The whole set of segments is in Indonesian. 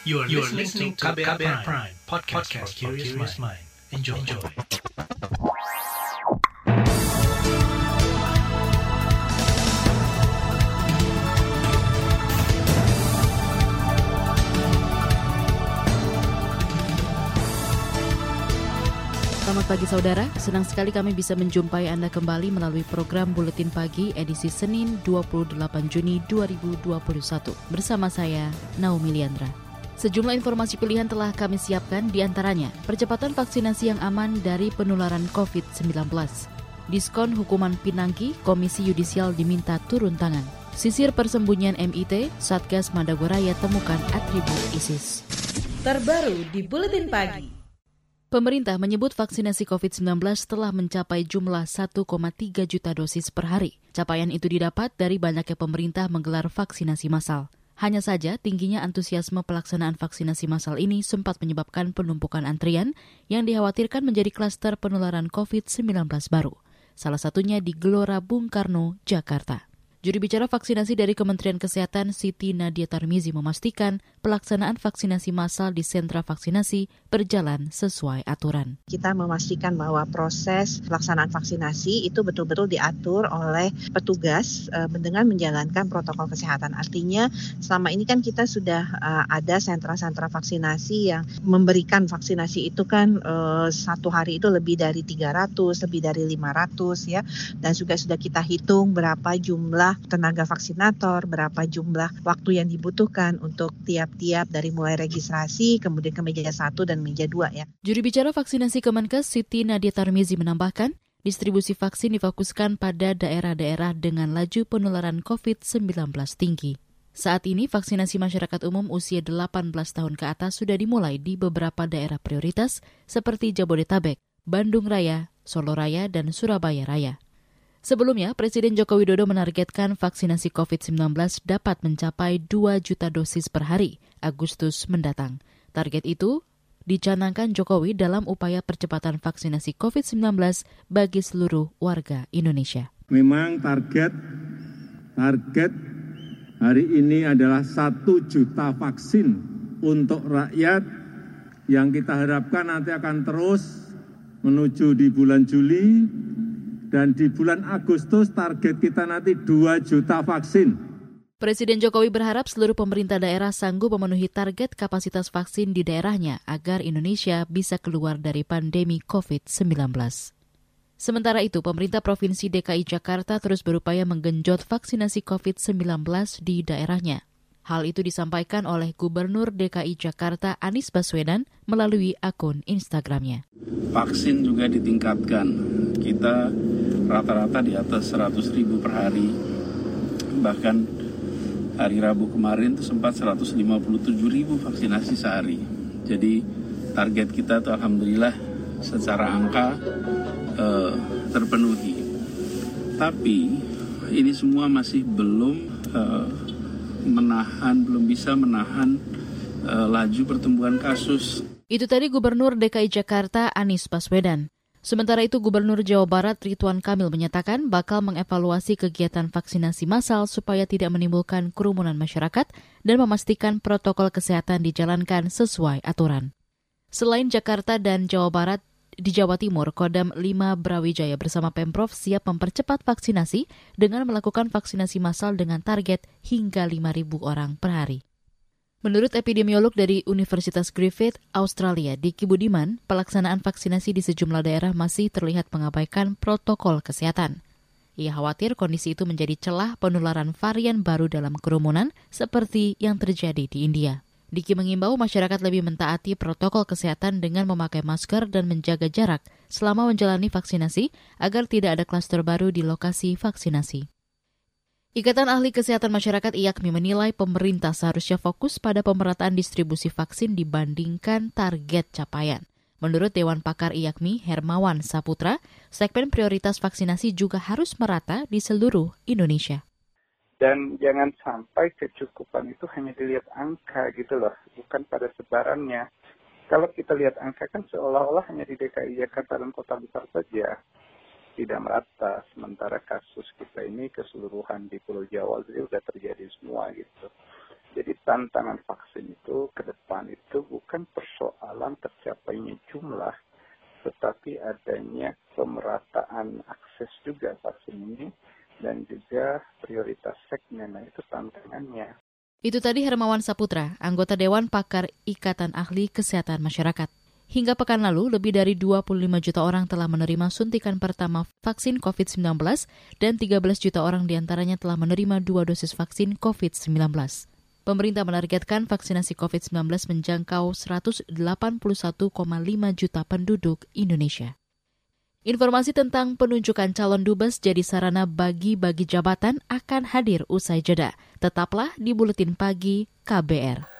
You are, you are listening to KBR, KBR Prime, Prime podcast, podcast for curious mind. Enjoy. Enjoy. Selamat pagi saudara, senang sekali kami bisa menjumpai Anda kembali melalui program Buletin Pagi edisi Senin 28 Juni 2021 bersama saya Naomi Liandra. Sejumlah informasi pilihan telah kami siapkan di antaranya percepatan vaksinasi yang aman dari penularan COVID-19. Diskon hukuman Pinangki, Komisi Yudisial diminta turun tangan. Sisir persembunyian MIT, Satgas Madagoraya temukan atribut ISIS. Terbaru di Buletin Pagi. Pemerintah menyebut vaksinasi COVID-19 telah mencapai jumlah 1,3 juta dosis per hari. Capaian itu didapat dari banyaknya pemerintah menggelar vaksinasi massal. Hanya saja, tingginya antusiasme pelaksanaan vaksinasi massal ini sempat menyebabkan penumpukan antrian yang dikhawatirkan menjadi klaster penularan COVID-19 baru. Salah satunya di Gelora Bung Karno, Jakarta. Juri bicara vaksinasi dari Kementerian Kesehatan Siti Nadia Tarmizi memastikan pelaksanaan vaksinasi massal di sentra vaksinasi berjalan sesuai aturan. Kita memastikan bahwa proses pelaksanaan vaksinasi itu betul-betul diatur oleh petugas uh, dengan menjalankan protokol kesehatan. Artinya selama ini kan kita sudah uh, ada sentra-sentra vaksinasi yang memberikan vaksinasi itu kan uh, satu hari itu lebih dari 300, lebih dari 500 ya. Dan juga sudah kita hitung berapa jumlah jumlah tenaga vaksinator, berapa jumlah waktu yang dibutuhkan untuk tiap-tiap dari mulai registrasi, kemudian ke meja satu dan meja dua ya. Juri bicara vaksinasi Kemenkes Siti Nadia Tarmizi menambahkan, distribusi vaksin difokuskan pada daerah-daerah dengan laju penularan COVID-19 tinggi. Saat ini vaksinasi masyarakat umum usia 18 tahun ke atas sudah dimulai di beberapa daerah prioritas seperti Jabodetabek, Bandung Raya, Solo Raya, dan Surabaya Raya. Sebelumnya, Presiden Joko Widodo menargetkan vaksinasi COVID-19 dapat mencapai 2 juta dosis per hari Agustus mendatang. Target itu dicanangkan Jokowi dalam upaya percepatan vaksinasi COVID-19 bagi seluruh warga Indonesia. Memang target target hari ini adalah satu juta vaksin untuk rakyat yang kita harapkan nanti akan terus menuju di bulan Juli dan di bulan Agustus target kita nanti 2 juta vaksin. Presiden Jokowi berharap seluruh pemerintah daerah sanggup memenuhi target kapasitas vaksin di daerahnya agar Indonesia bisa keluar dari pandemi COVID-19. Sementara itu, pemerintah Provinsi DKI Jakarta terus berupaya menggenjot vaksinasi COVID-19 di daerahnya. Hal itu disampaikan oleh Gubernur DKI Jakarta Anies Baswedan melalui akun Instagramnya. Vaksin juga ditingkatkan. Kita rata-rata di atas 100 ribu per hari. Bahkan hari Rabu kemarin itu sempat 157 ribu vaksinasi sehari. Jadi target kita tuh Alhamdulillah secara angka eh, terpenuhi. Tapi ini semua masih belum eh, menahan belum bisa menahan eh, laju pertumbuhan kasus. Itu tadi Gubernur DKI Jakarta Anies Baswedan Sementara itu, Gubernur Jawa Barat Ridwan Kamil menyatakan bakal mengevaluasi kegiatan vaksinasi massal supaya tidak menimbulkan kerumunan masyarakat dan memastikan protokol kesehatan dijalankan sesuai aturan. Selain Jakarta dan Jawa Barat, di Jawa Timur, Kodam 5 Brawijaya bersama Pemprov siap mempercepat vaksinasi dengan melakukan vaksinasi massal dengan target hingga 5.000 orang per hari. Menurut epidemiolog dari Universitas Griffith, Australia, Diki Budiman, pelaksanaan vaksinasi di sejumlah daerah masih terlihat mengabaikan protokol kesehatan. Ia khawatir kondisi itu menjadi celah penularan varian baru dalam kerumunan seperti yang terjadi di India. Diki mengimbau masyarakat lebih mentaati protokol kesehatan dengan memakai masker dan menjaga jarak selama menjalani vaksinasi agar tidak ada klaster baru di lokasi vaksinasi. Ikatan Ahli Kesehatan Masyarakat IAKMI menilai pemerintah seharusnya fokus pada pemerataan distribusi vaksin dibandingkan target capaian. Menurut Dewan Pakar IAKMI Hermawan Saputra, segmen prioritas vaksinasi juga harus merata di seluruh Indonesia. Dan jangan sampai kecukupan itu hanya dilihat angka gitu loh, bukan pada sebarannya. Kalau kita lihat angka kan seolah-olah hanya di DKI Jakarta dan kota besar saja. Tidak merata. Sementara kasus kita ini keseluruhan di Pulau Jawa itu sudah terjadi semua gitu. Jadi tantangan vaksin itu ke depan itu bukan persoalan tercapainya jumlah, tetapi adanya pemerataan akses juga vaksin ini dan juga prioritas segmen. Nah itu tantangannya. Itu tadi Hermawan Saputra, anggota Dewan Pakar Ikatan Ahli Kesehatan Masyarakat. Hingga pekan lalu, lebih dari 25 juta orang telah menerima suntikan pertama vaksin COVID-19 dan 13 juta orang di antaranya telah menerima dua dosis vaksin COVID-19. Pemerintah menargetkan vaksinasi COVID-19 menjangkau 181,5 juta penduduk Indonesia. Informasi tentang penunjukan calon dubes jadi sarana bagi-bagi jabatan akan hadir usai jeda. Tetaplah di Buletin Pagi KBR.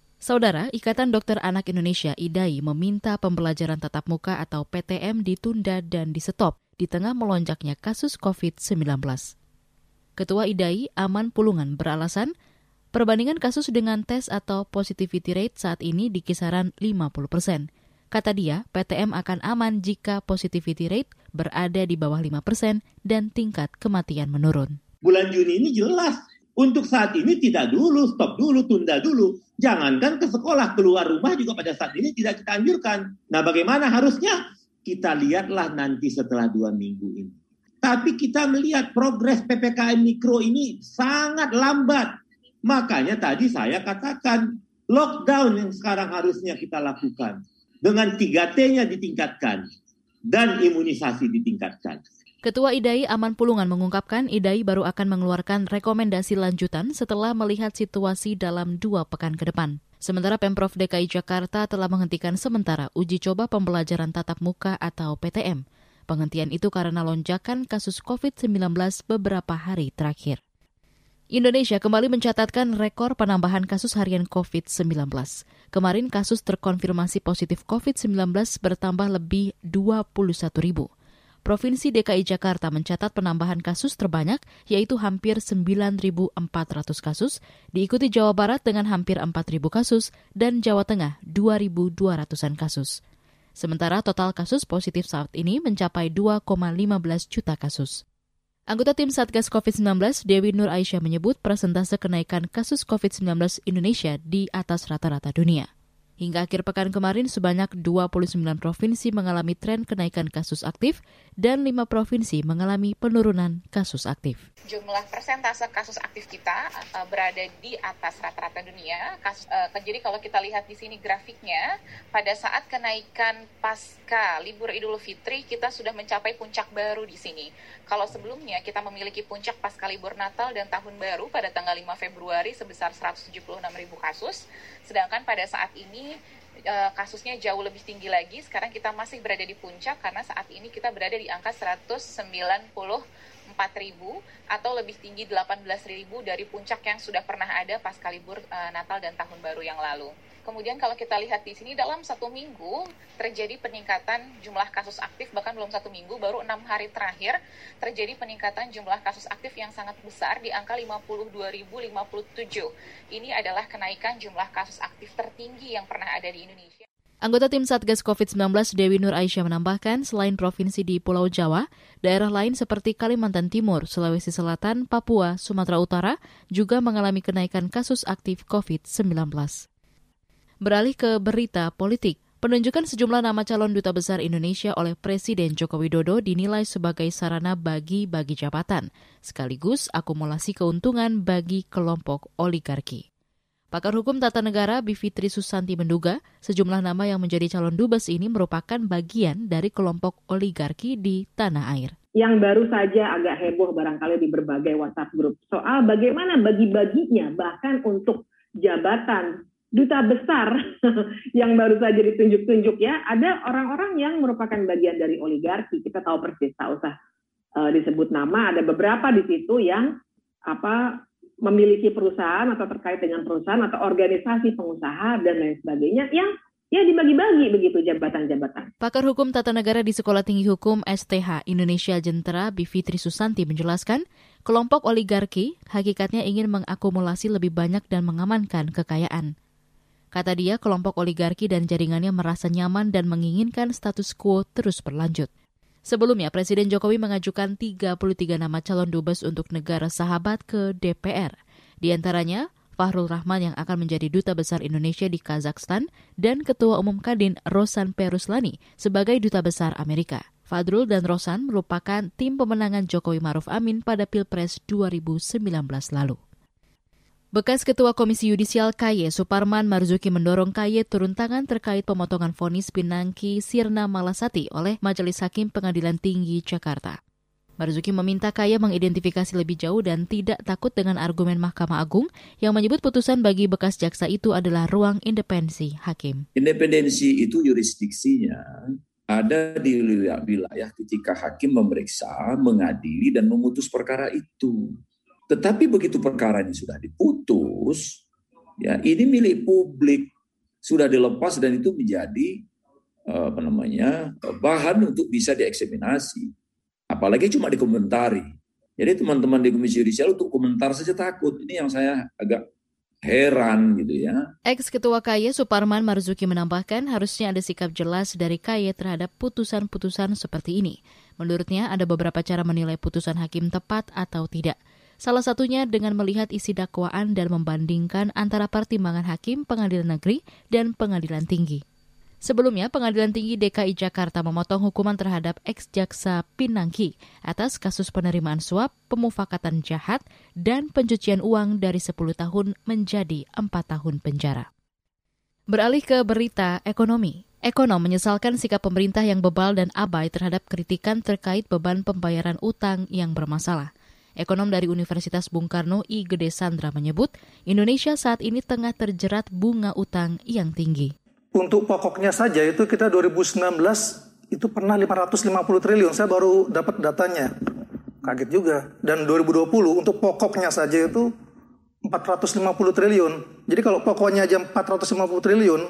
Saudara, Ikatan Dokter Anak Indonesia IDAI meminta pembelajaran tatap muka atau PTM ditunda dan disetop di tengah melonjaknya kasus COVID-19. Ketua IDAI Aman Pulungan beralasan, perbandingan kasus dengan tes atau positivity rate saat ini di kisaran 50 persen. Kata dia, PTM akan aman jika positivity rate berada di bawah 5 persen dan tingkat kematian menurun. Bulan Juni ini jelas untuk saat ini tidak dulu, stop dulu, tunda dulu. Jangankan ke sekolah, keluar rumah juga pada saat ini tidak kita anjurkan. Nah bagaimana harusnya? Kita lihatlah nanti setelah dua minggu ini. Tapi kita melihat progres PPKM Mikro ini sangat lambat. Makanya tadi saya katakan lockdown yang sekarang harusnya kita lakukan. Dengan 3T-nya ditingkatkan dan imunisasi ditingkatkan. Ketua IDAI Aman Pulungan mengungkapkan IDAI baru akan mengeluarkan rekomendasi lanjutan setelah melihat situasi dalam dua pekan ke depan. Sementara Pemprov DKI Jakarta telah menghentikan sementara uji coba pembelajaran tatap muka atau PTM. Penghentian itu karena lonjakan kasus COVID-19 beberapa hari terakhir. Indonesia kembali mencatatkan rekor penambahan kasus harian COVID-19. Kemarin kasus terkonfirmasi positif COVID-19 bertambah lebih 21 ribu. Provinsi DKI Jakarta mencatat penambahan kasus terbanyak, yaitu hampir 9.400 kasus, diikuti Jawa Barat dengan hampir 4.000 kasus, dan Jawa Tengah 2.200-an kasus. Sementara total kasus positif saat ini mencapai 2,15 juta kasus. Anggota tim Satgas COVID-19, Dewi Nur Aisyah menyebut persentase kenaikan kasus COVID-19 Indonesia di atas rata-rata dunia. Hingga akhir pekan kemarin, sebanyak 29 provinsi mengalami tren kenaikan kasus aktif dan 5 provinsi mengalami penurunan kasus aktif. Jumlah persentase kasus aktif kita uh, berada di atas rata-rata dunia. Uh, jadi kalau kita lihat di sini grafiknya, pada saat kenaikan pasca libur Idul Fitri, kita sudah mencapai puncak baru di sini. Kalau sebelumnya kita memiliki puncak pasca libur Natal dan Tahun Baru pada tanggal 5 Februari sebesar 176 ribu kasus, sedangkan pada saat ini uh, kasusnya jauh lebih tinggi lagi. Sekarang kita masih berada di puncak karena saat ini kita berada di angka 194 ribu atau lebih tinggi 18 ribu dari puncak yang sudah pernah ada pas libur uh, Natal dan Tahun Baru yang lalu. Kemudian kalau kita lihat di sini dalam satu minggu terjadi peningkatan jumlah kasus aktif bahkan belum satu minggu baru enam hari terakhir terjadi peningkatan jumlah kasus aktif yang sangat besar di angka 52.057. Ini adalah kenaikan jumlah kasus aktif tertinggi yang pernah ada di Indonesia. Anggota tim Satgas COVID-19 Dewi Nur Aisyah menambahkan, selain provinsi di Pulau Jawa, daerah lain seperti Kalimantan Timur, Sulawesi Selatan, Papua, Sumatera Utara juga mengalami kenaikan kasus aktif COVID-19. Beralih ke berita politik, penunjukan sejumlah nama calon duta besar Indonesia oleh Presiden Joko Widodo dinilai sebagai sarana bagi-bagi jabatan, sekaligus akumulasi keuntungan bagi kelompok oligarki. Pakar hukum tata negara Bivitri Susanti menduga sejumlah nama yang menjadi calon dubes ini merupakan bagian dari kelompok oligarki di tanah air. Yang baru saja agak heboh barangkali di berbagai WhatsApp grup soal bagaimana bagi-baginya bahkan untuk jabatan duta besar yang baru saja ditunjuk-tunjuk ya, ada orang-orang yang merupakan bagian dari oligarki. Kita tahu persis, tak usah uh, disebut nama, ada beberapa di situ yang apa memiliki perusahaan atau terkait dengan perusahaan atau organisasi pengusaha dan lain sebagainya yang ya dibagi-bagi begitu jabatan-jabatan. Pakar Hukum Tata Negara di Sekolah Tinggi Hukum STH Indonesia Jentera Bivitri Susanti menjelaskan, kelompok oligarki hakikatnya ingin mengakumulasi lebih banyak dan mengamankan kekayaan. Kata dia, kelompok oligarki dan jaringannya merasa nyaman dan menginginkan status quo terus berlanjut. Sebelumnya, Presiden Jokowi mengajukan 33 nama calon dubes untuk negara sahabat ke DPR. Di antaranya, Fahrul Rahman yang akan menjadi Duta Besar Indonesia di Kazakhstan dan Ketua Umum Kadin Rosan Peruslani sebagai Duta Besar Amerika. Fadrul dan Rosan merupakan tim pemenangan Jokowi Maruf Amin pada Pilpres 2019 lalu. Bekas Ketua Komisi Yudisial KY Suparman Marzuki mendorong KY turun tangan terkait pemotongan vonis Pinangki Sirna Malasati oleh Majelis Hakim Pengadilan Tinggi Jakarta. Marzuki meminta KY mengidentifikasi lebih jauh dan tidak takut dengan argumen Mahkamah Agung yang menyebut putusan bagi bekas jaksa itu adalah ruang independensi hakim. Independensi itu jurisdiksinya ada di wilayah ketika hakim memeriksa, mengadili, dan memutus perkara itu. Tetapi begitu perkara ini sudah diputus, ya ini milik publik sudah dilepas dan itu menjadi eh, apa namanya bahan untuk bisa dieksaminasi. Apalagi cuma dikomentari. Jadi teman-teman di Komisi Yudisial untuk komentar saja takut. Ini yang saya agak heran gitu ya. Ex-ketua KY Suparman Marzuki menambahkan harusnya ada sikap jelas dari KY terhadap putusan-putusan seperti ini. Menurutnya ada beberapa cara menilai putusan hakim tepat atau tidak. Salah satunya dengan melihat isi dakwaan dan membandingkan antara pertimbangan hakim pengadilan negeri dan pengadilan tinggi. Sebelumnya, Pengadilan Tinggi DKI Jakarta memotong hukuman terhadap ex-jaksa Pinangki atas kasus penerimaan suap, pemufakatan jahat, dan pencucian uang dari 10 tahun menjadi 4 tahun penjara. Beralih ke berita ekonomi. Ekonom menyesalkan sikap pemerintah yang bebal dan abai terhadap kritikan terkait beban pembayaran utang yang bermasalah. Ekonom dari Universitas Bung Karno I. Gede Sandra menyebut, Indonesia saat ini tengah terjerat bunga utang yang tinggi. Untuk pokoknya saja itu kita 2019 itu pernah 550 triliun, saya baru dapat datanya. Kaget juga. Dan 2020 untuk pokoknya saja itu 450 triliun. Jadi kalau pokoknya aja 450 triliun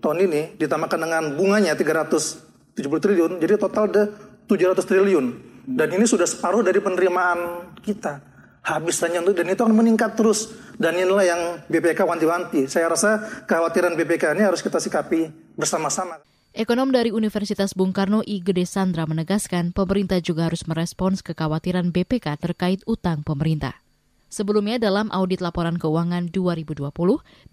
tahun ini ditambahkan dengan bunganya 370 triliun, jadi total ada 700 triliun. Dan ini sudah separuh dari penerimaan kita. Habis hanya untuk dan itu akan meningkat terus. Dan inilah yang BPK wanti-wanti. Saya rasa kekhawatiran BPK ini harus kita sikapi bersama-sama. Ekonom dari Universitas Bung Karno I. Gede Sandra menegaskan pemerintah juga harus merespons kekhawatiran BPK terkait utang pemerintah. Sebelumnya dalam audit laporan keuangan 2020,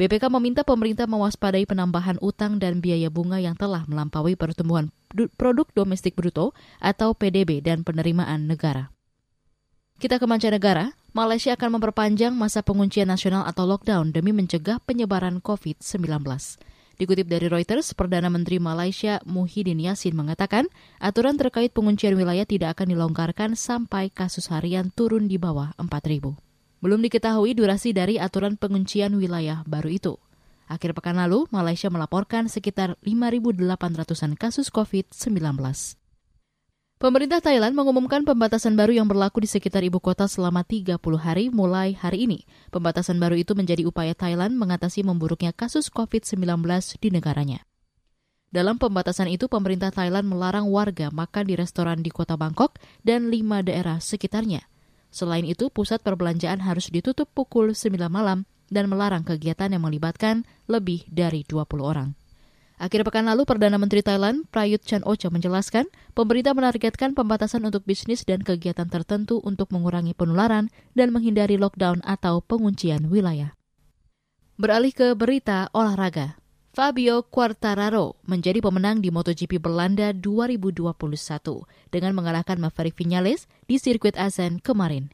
BPK meminta pemerintah mewaspadai penambahan utang dan biaya bunga yang telah melampaui pertumbuhan produk domestik bruto atau PDB dan penerimaan negara. Kita ke mancanegara, Malaysia akan memperpanjang masa penguncian nasional atau lockdown demi mencegah penyebaran COVID-19. Dikutip dari Reuters, Perdana Menteri Malaysia Muhyiddin Yassin mengatakan aturan terkait penguncian wilayah tidak akan dilonggarkan sampai kasus harian turun di bawah 4.000. Belum diketahui durasi dari aturan penguncian wilayah baru itu. Akhir pekan lalu, Malaysia melaporkan sekitar 5.800-an kasus COVID-19. Pemerintah Thailand mengumumkan pembatasan baru yang berlaku di sekitar ibu kota selama 30 hari mulai hari ini. Pembatasan baru itu menjadi upaya Thailand mengatasi memburuknya kasus COVID-19 di negaranya. Dalam pembatasan itu, pemerintah Thailand melarang warga makan di restoran di kota Bangkok dan lima daerah sekitarnya – Selain itu, pusat perbelanjaan harus ditutup pukul 9 malam dan melarang kegiatan yang melibatkan lebih dari 20 orang. Akhir pekan lalu, Perdana Menteri Thailand Prayut Chan Ocha menjelaskan, pemerintah menargetkan pembatasan untuk bisnis dan kegiatan tertentu untuk mengurangi penularan dan menghindari lockdown atau penguncian wilayah. Beralih ke berita olahraga. Fabio Quartararo menjadi pemenang di MotoGP Belanda 2021 dengan mengalahkan Maverick Vinales di sirkuit Assen kemarin.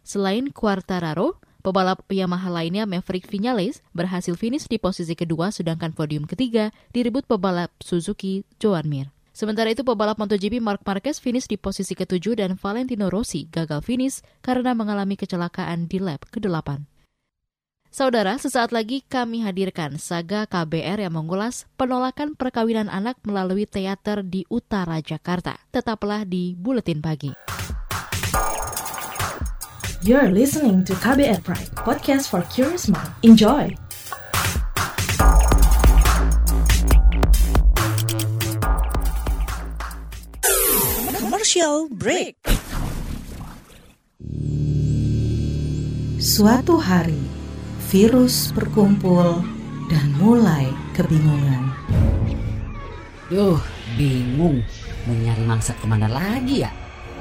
Selain Quartararo, pebalap Yamaha lainnya Maverick Vinales berhasil finish di posisi kedua sedangkan podium ketiga direbut pebalap Suzuki Joan Mir. Sementara itu pebalap MotoGP Mark Marquez finish di posisi ketujuh dan Valentino Rossi gagal finish karena mengalami kecelakaan di lap ke-8. Saudara, sesaat lagi kami hadirkan saga KBR yang mengulas penolakan perkawinan anak melalui teater di utara Jakarta. Tetaplah di Buletin Pagi. You're listening to KBR Pride, podcast for curious mind. Enjoy! Commercial break. Suatu hari, virus berkumpul dan mulai kebingungan. Duh, bingung. Mau nyari mangsa ke mana lagi ya?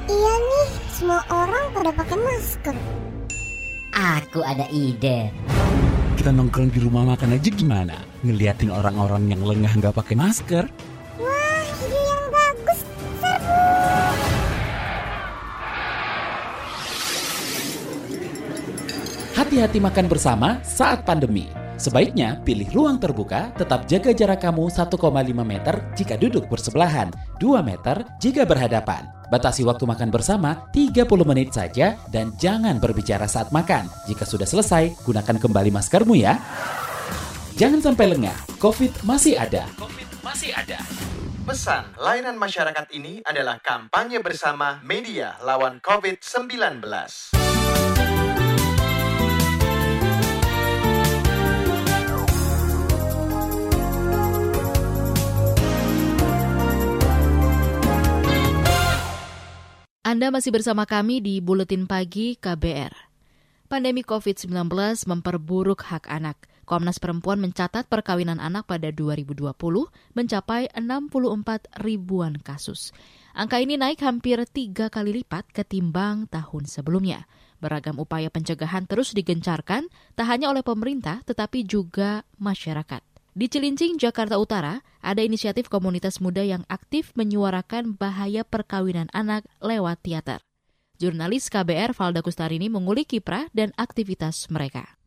Iya nih, semua orang pada pakai masker. Aku ada ide. Kita nongkrong di rumah makan aja gimana? Ngeliatin orang-orang yang lengah nggak pakai masker. Wah, ide yang bagus. Serbu. Hati-hati makan bersama saat pandemi. Sebaiknya pilih ruang terbuka, tetap jaga jarak kamu 1,5 meter jika duduk bersebelahan, 2 meter jika berhadapan. Batasi waktu makan bersama 30 menit saja dan jangan berbicara saat makan. Jika sudah selesai, gunakan kembali maskermu ya. Jangan sampai lengah, COVID masih ada. COVID masih ada. Pesan layanan masyarakat ini adalah kampanye bersama media lawan COVID-19. Anda masih bersama kami di Buletin Pagi KBR. Pandemi COVID-19 memperburuk hak anak. Komnas Perempuan mencatat perkawinan anak pada 2020 mencapai 64 ribuan kasus. Angka ini naik hampir tiga kali lipat ketimbang tahun sebelumnya. Beragam upaya pencegahan terus digencarkan, tak hanya oleh pemerintah tetapi juga masyarakat. Di Cilincing, Jakarta Utara, ada inisiatif komunitas muda yang aktif menyuarakan bahaya perkawinan anak lewat teater. Jurnalis KBR Valda Kustarini mengulik kiprah dan aktivitas mereka.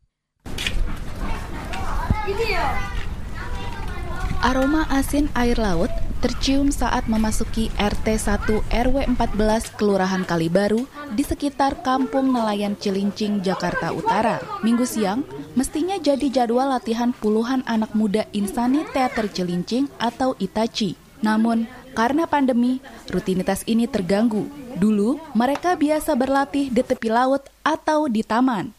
Aroma asin air laut tercium saat memasuki RT 1 RW 14 Kelurahan Kalibaru di sekitar Kampung Nelayan Cilincing, Jakarta Utara. Minggu siang, mestinya jadi jadwal latihan puluhan anak muda Insani Teater Cilincing atau Itachi. Namun, karena pandemi, rutinitas ini terganggu. Dulu, mereka biasa berlatih di tepi laut atau di taman.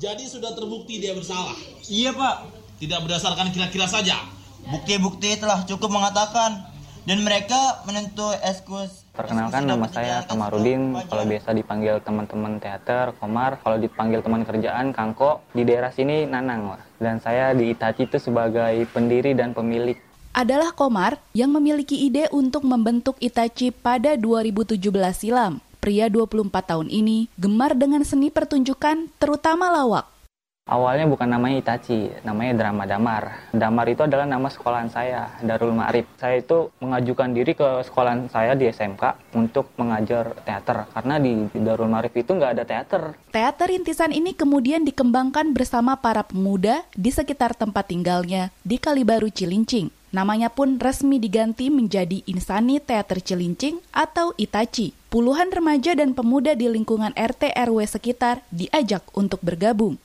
Jadi sudah terbukti dia bersalah? Iya pak. Tidak berdasarkan kira-kira saja. Bukti-bukti telah cukup mengatakan dan mereka menentu eskus. Perkenalkan nama saya Kamarudin, kalau biasa dipanggil teman-teman teater, Komar, kalau dipanggil teman kerjaan, Kangko. Di daerah sini Nanang, Wak. Dan saya di Itachi itu sebagai pendiri dan pemilik. Adalah Komar yang memiliki ide untuk membentuk Itachi pada 2017 silam. Pria 24 tahun ini gemar dengan seni pertunjukan, terutama lawak. Awalnya bukan namanya Itachi, namanya Drama Damar. Damar itu adalah nama sekolahan saya, Darul Ma'rif. Saya itu mengajukan diri ke sekolahan saya di SMK untuk mengajar teater. Karena di Darul Ma'rif itu nggak ada teater. Teater rintisan ini kemudian dikembangkan bersama para pemuda di sekitar tempat tinggalnya di Kalibaru Cilincing. Namanya pun resmi diganti menjadi Insani Teater Cilincing atau Itachi. Puluhan remaja dan pemuda di lingkungan RT RW sekitar diajak untuk bergabung.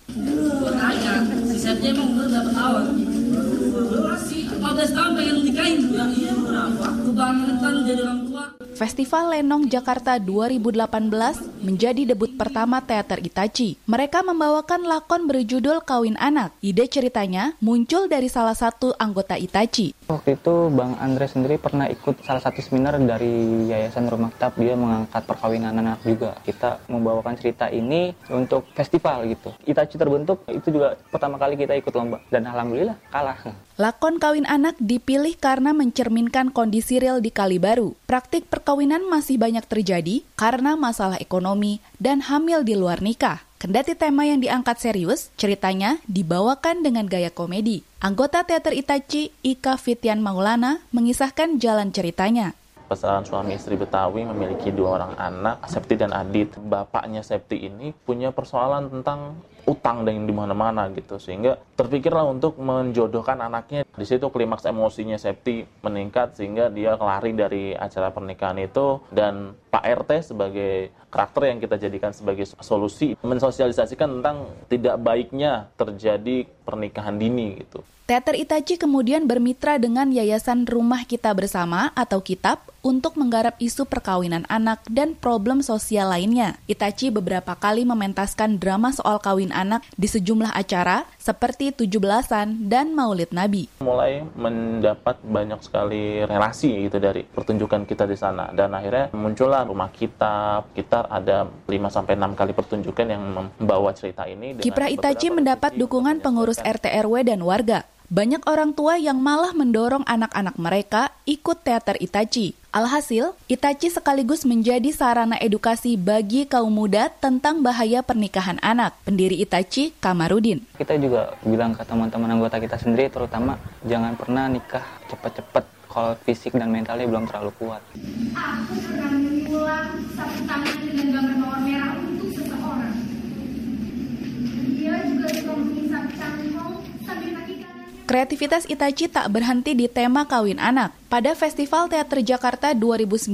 Festival Lenong Jakarta 2018 menjadi debut pertama teater Itachi. Mereka membawakan lakon berjudul Kawin Anak. Ide ceritanya muncul dari salah satu anggota Itachi. Waktu itu Bang Andre sendiri pernah ikut salah satu seminar dari Yayasan Rumah Kitab. Dia mengangkat perkawinan anak juga. Kita membawakan cerita ini untuk festival gitu. Itachi terbentuk itu juga pertama kali kita ikut lomba dan alhamdulillah kalah. Lakon kawin anak dipilih karena mencerminkan kondisi real di Kalibaru. Praktik perkawinan masih banyak terjadi karena masalah ekonomi dan hamil di luar nikah. Kendati tema yang diangkat serius, ceritanya dibawakan dengan gaya komedi. Anggota teater Itachi, Ika Fitian Maulana, mengisahkan jalan ceritanya. Pasangan suami istri Betawi memiliki dua orang anak, Septi dan Adit. Bapaknya Septi ini punya persoalan tentang utang dan di mana-mana gitu. Sehingga terpikirlah untuk menjodohkan anaknya Di situ klimaks emosinya Septi meningkat sehingga dia lari dari acara pernikahan itu dan Pak RT sebagai karakter yang kita jadikan sebagai solusi mensosialisasikan tentang tidak baiknya terjadi pernikahan dini gitu. Teater Itachi kemudian bermitra dengan Yayasan Rumah Kita Bersama atau Kitab untuk menggarap isu perkawinan anak dan problem sosial lainnya. Itachi beberapa kali mementaskan drama soal kawin anak di sejumlah acara seperti 17-an dan Maulid Nabi. Mulai mendapat banyak sekali relasi gitu dari pertunjukan kita di sana dan akhirnya muncullah Rumah Kitab. Kita ada 5 sampai 6 kali pertunjukan yang membawa cerita ini. Kiprah Itachi mendapat dukungan pengurus RT RW dan warga. Banyak orang tua yang malah mendorong anak-anak mereka ikut teater Itachi. Alhasil, Itachi sekaligus menjadi sarana edukasi bagi kaum muda tentang bahaya pernikahan anak. Pendiri Itachi, Kamarudin. Kita juga bilang ke teman-teman anggota kita sendiri, terutama jangan pernah nikah cepat-cepat kalau fisik dan mentalnya belum terlalu kuat. Aku pernah mengulang satu tangan dengan gambar mawar merah untuk seseorang. Dia juga suka mengisap cangkong sambil. Kreativitas Itachi tak berhenti di tema kawin anak. Pada Festival Teater Jakarta 2019,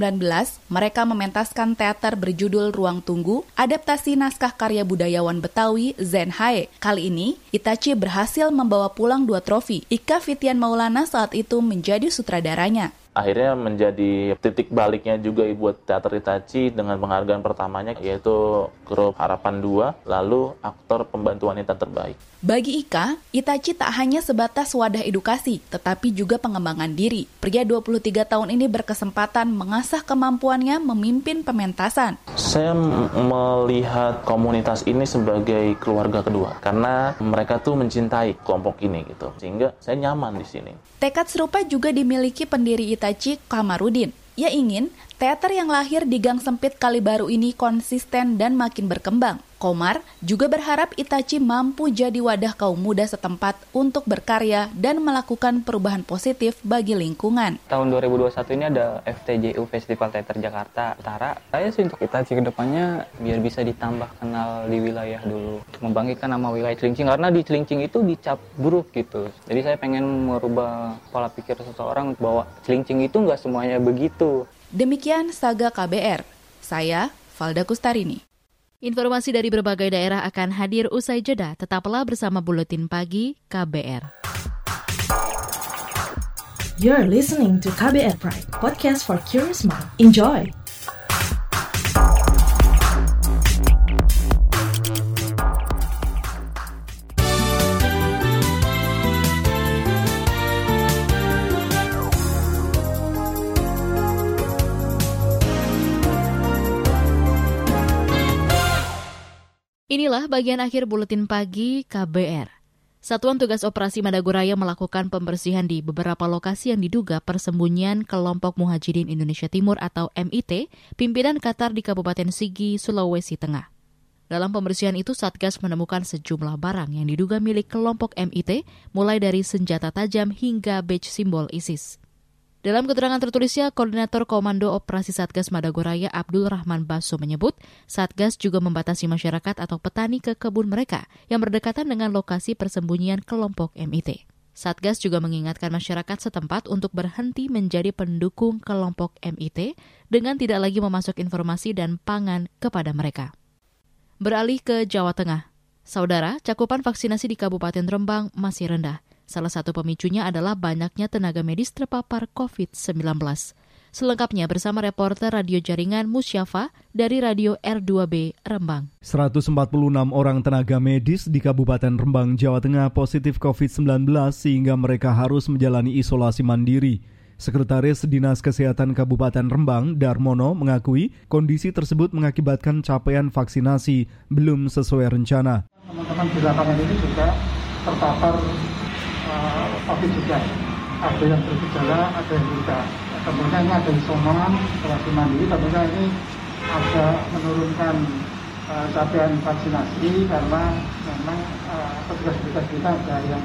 mereka mementaskan teater berjudul Ruang Tunggu, adaptasi naskah karya budayawan Betawi Zen Hae. Kali ini, Itachi berhasil membawa pulang dua trofi. Ika Fitian Maulana saat itu menjadi sutradaranya akhirnya menjadi titik baliknya juga buat teater Itachi dengan penghargaan pertamanya yaitu grup Harapan 2 lalu aktor pembantu wanita terbaik. Bagi Ika, Itachi tak hanya sebatas wadah edukasi, tetapi juga pengembangan diri. Pria 23 tahun ini berkesempatan mengasah kemampuannya memimpin pementasan. Saya melihat komunitas ini sebagai keluarga kedua karena mereka tuh mencintai kelompok ini gitu. Sehingga saya nyaman di sini. Tekad serupa juga dimiliki pendiri Itachi Kamarudin. Ia ingin teater yang lahir di Gang Sempit Kalibaru ini konsisten dan makin berkembang. Komar juga berharap Itachi mampu jadi wadah kaum muda setempat untuk berkarya dan melakukan perubahan positif bagi lingkungan. Tahun 2021 ini ada FTJU Festival Teater Jakarta Utara. Saya sih untuk Itachi ke depannya biar bisa ditambah kenal di wilayah dulu. Membangkitkan nama wilayah Cilincing karena di Cilincing itu dicap buruk gitu. Jadi saya pengen merubah pola pikir seseorang bahwa Cilincing itu nggak semuanya begitu. Demikian Saga KBR. Saya Valda Kustarini. Informasi dari berbagai daerah akan hadir usai jeda. Tetaplah bersama Buletin Pagi KBR. You're listening to KBR Pride, podcast for curious mind. Enjoy! Inilah bagian akhir buletin pagi KBR. Satuan Tugas Operasi Madagoraya melakukan pembersihan di beberapa lokasi yang diduga persembunyian kelompok Muhajirin Indonesia Timur atau MIT, pimpinan Qatar di Kabupaten Sigi, Sulawesi Tengah. Dalam pembersihan itu, Satgas menemukan sejumlah barang yang diduga milik kelompok MIT, mulai dari senjata tajam hingga badge simbol ISIS. Dalam keterangan tertulisnya, Koordinator Komando Operasi Satgas Madagoraya Abdul Rahman Baso menyebut, Satgas juga membatasi masyarakat atau petani ke kebun mereka yang berdekatan dengan lokasi persembunyian kelompok MIT. Satgas juga mengingatkan masyarakat setempat untuk berhenti menjadi pendukung kelompok MIT dengan tidak lagi memasuk informasi dan pangan kepada mereka. Beralih ke Jawa Tengah. Saudara, cakupan vaksinasi di Kabupaten Rembang masih rendah. Salah satu pemicunya adalah banyaknya tenaga medis terpapar COVID-19. Selengkapnya bersama reporter radio jaringan Musyafa dari Radio R2B Rembang. 146 orang tenaga medis di Kabupaten Rembang, Jawa Tengah positif COVID-19 sehingga mereka harus menjalani isolasi mandiri. Sekretaris Dinas Kesehatan Kabupaten Rembang, Darmono, mengakui kondisi tersebut mengakibatkan capaian vaksinasi belum sesuai rencana. Teman-teman di lapangan ini juga terpapar uh, COVID juga. Ada yang bergejala, ada yang tidak. Tentunya ini ada isoman, isolasi mandiri, tentunya ini agak menurunkan uh, capaian vaksinasi karena memang petugas-petugas uh, kita ada yang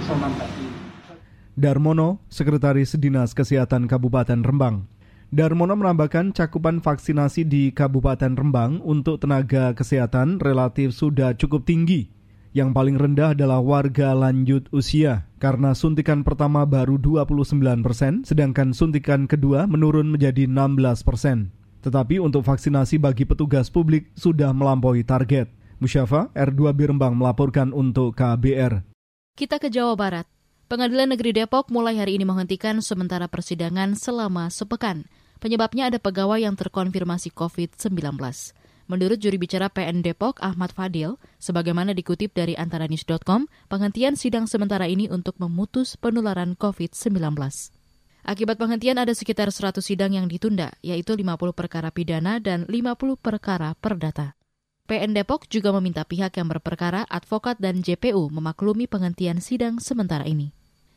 isoman tadi. Darmono, Sekretaris Dinas Kesehatan Kabupaten Rembang. Darmono menambahkan cakupan vaksinasi di Kabupaten Rembang untuk tenaga kesehatan relatif sudah cukup tinggi. Yang paling rendah adalah warga lanjut usia karena suntikan pertama baru 29 persen, sedangkan suntikan kedua menurun menjadi 16 persen. Tetapi untuk vaksinasi bagi petugas publik sudah melampaui target. Musyafa, R2 Birembang melaporkan untuk KBR. Kita ke Jawa Barat. Pengadilan Negeri Depok mulai hari ini menghentikan sementara persidangan selama sepekan. Penyebabnya ada pegawai yang terkonfirmasi COVID-19. Menurut juri bicara PN Depok Ahmad Fadil, sebagaimana dikutip dari antaranews.com, penghentian sidang sementara ini untuk memutus penularan COVID-19. Akibat penghentian ada sekitar 100 sidang yang ditunda, yaitu 50 perkara pidana dan 50 perkara perdata. PN Depok juga meminta pihak yang berperkara, advokat, dan JPU memaklumi penghentian sidang sementara ini.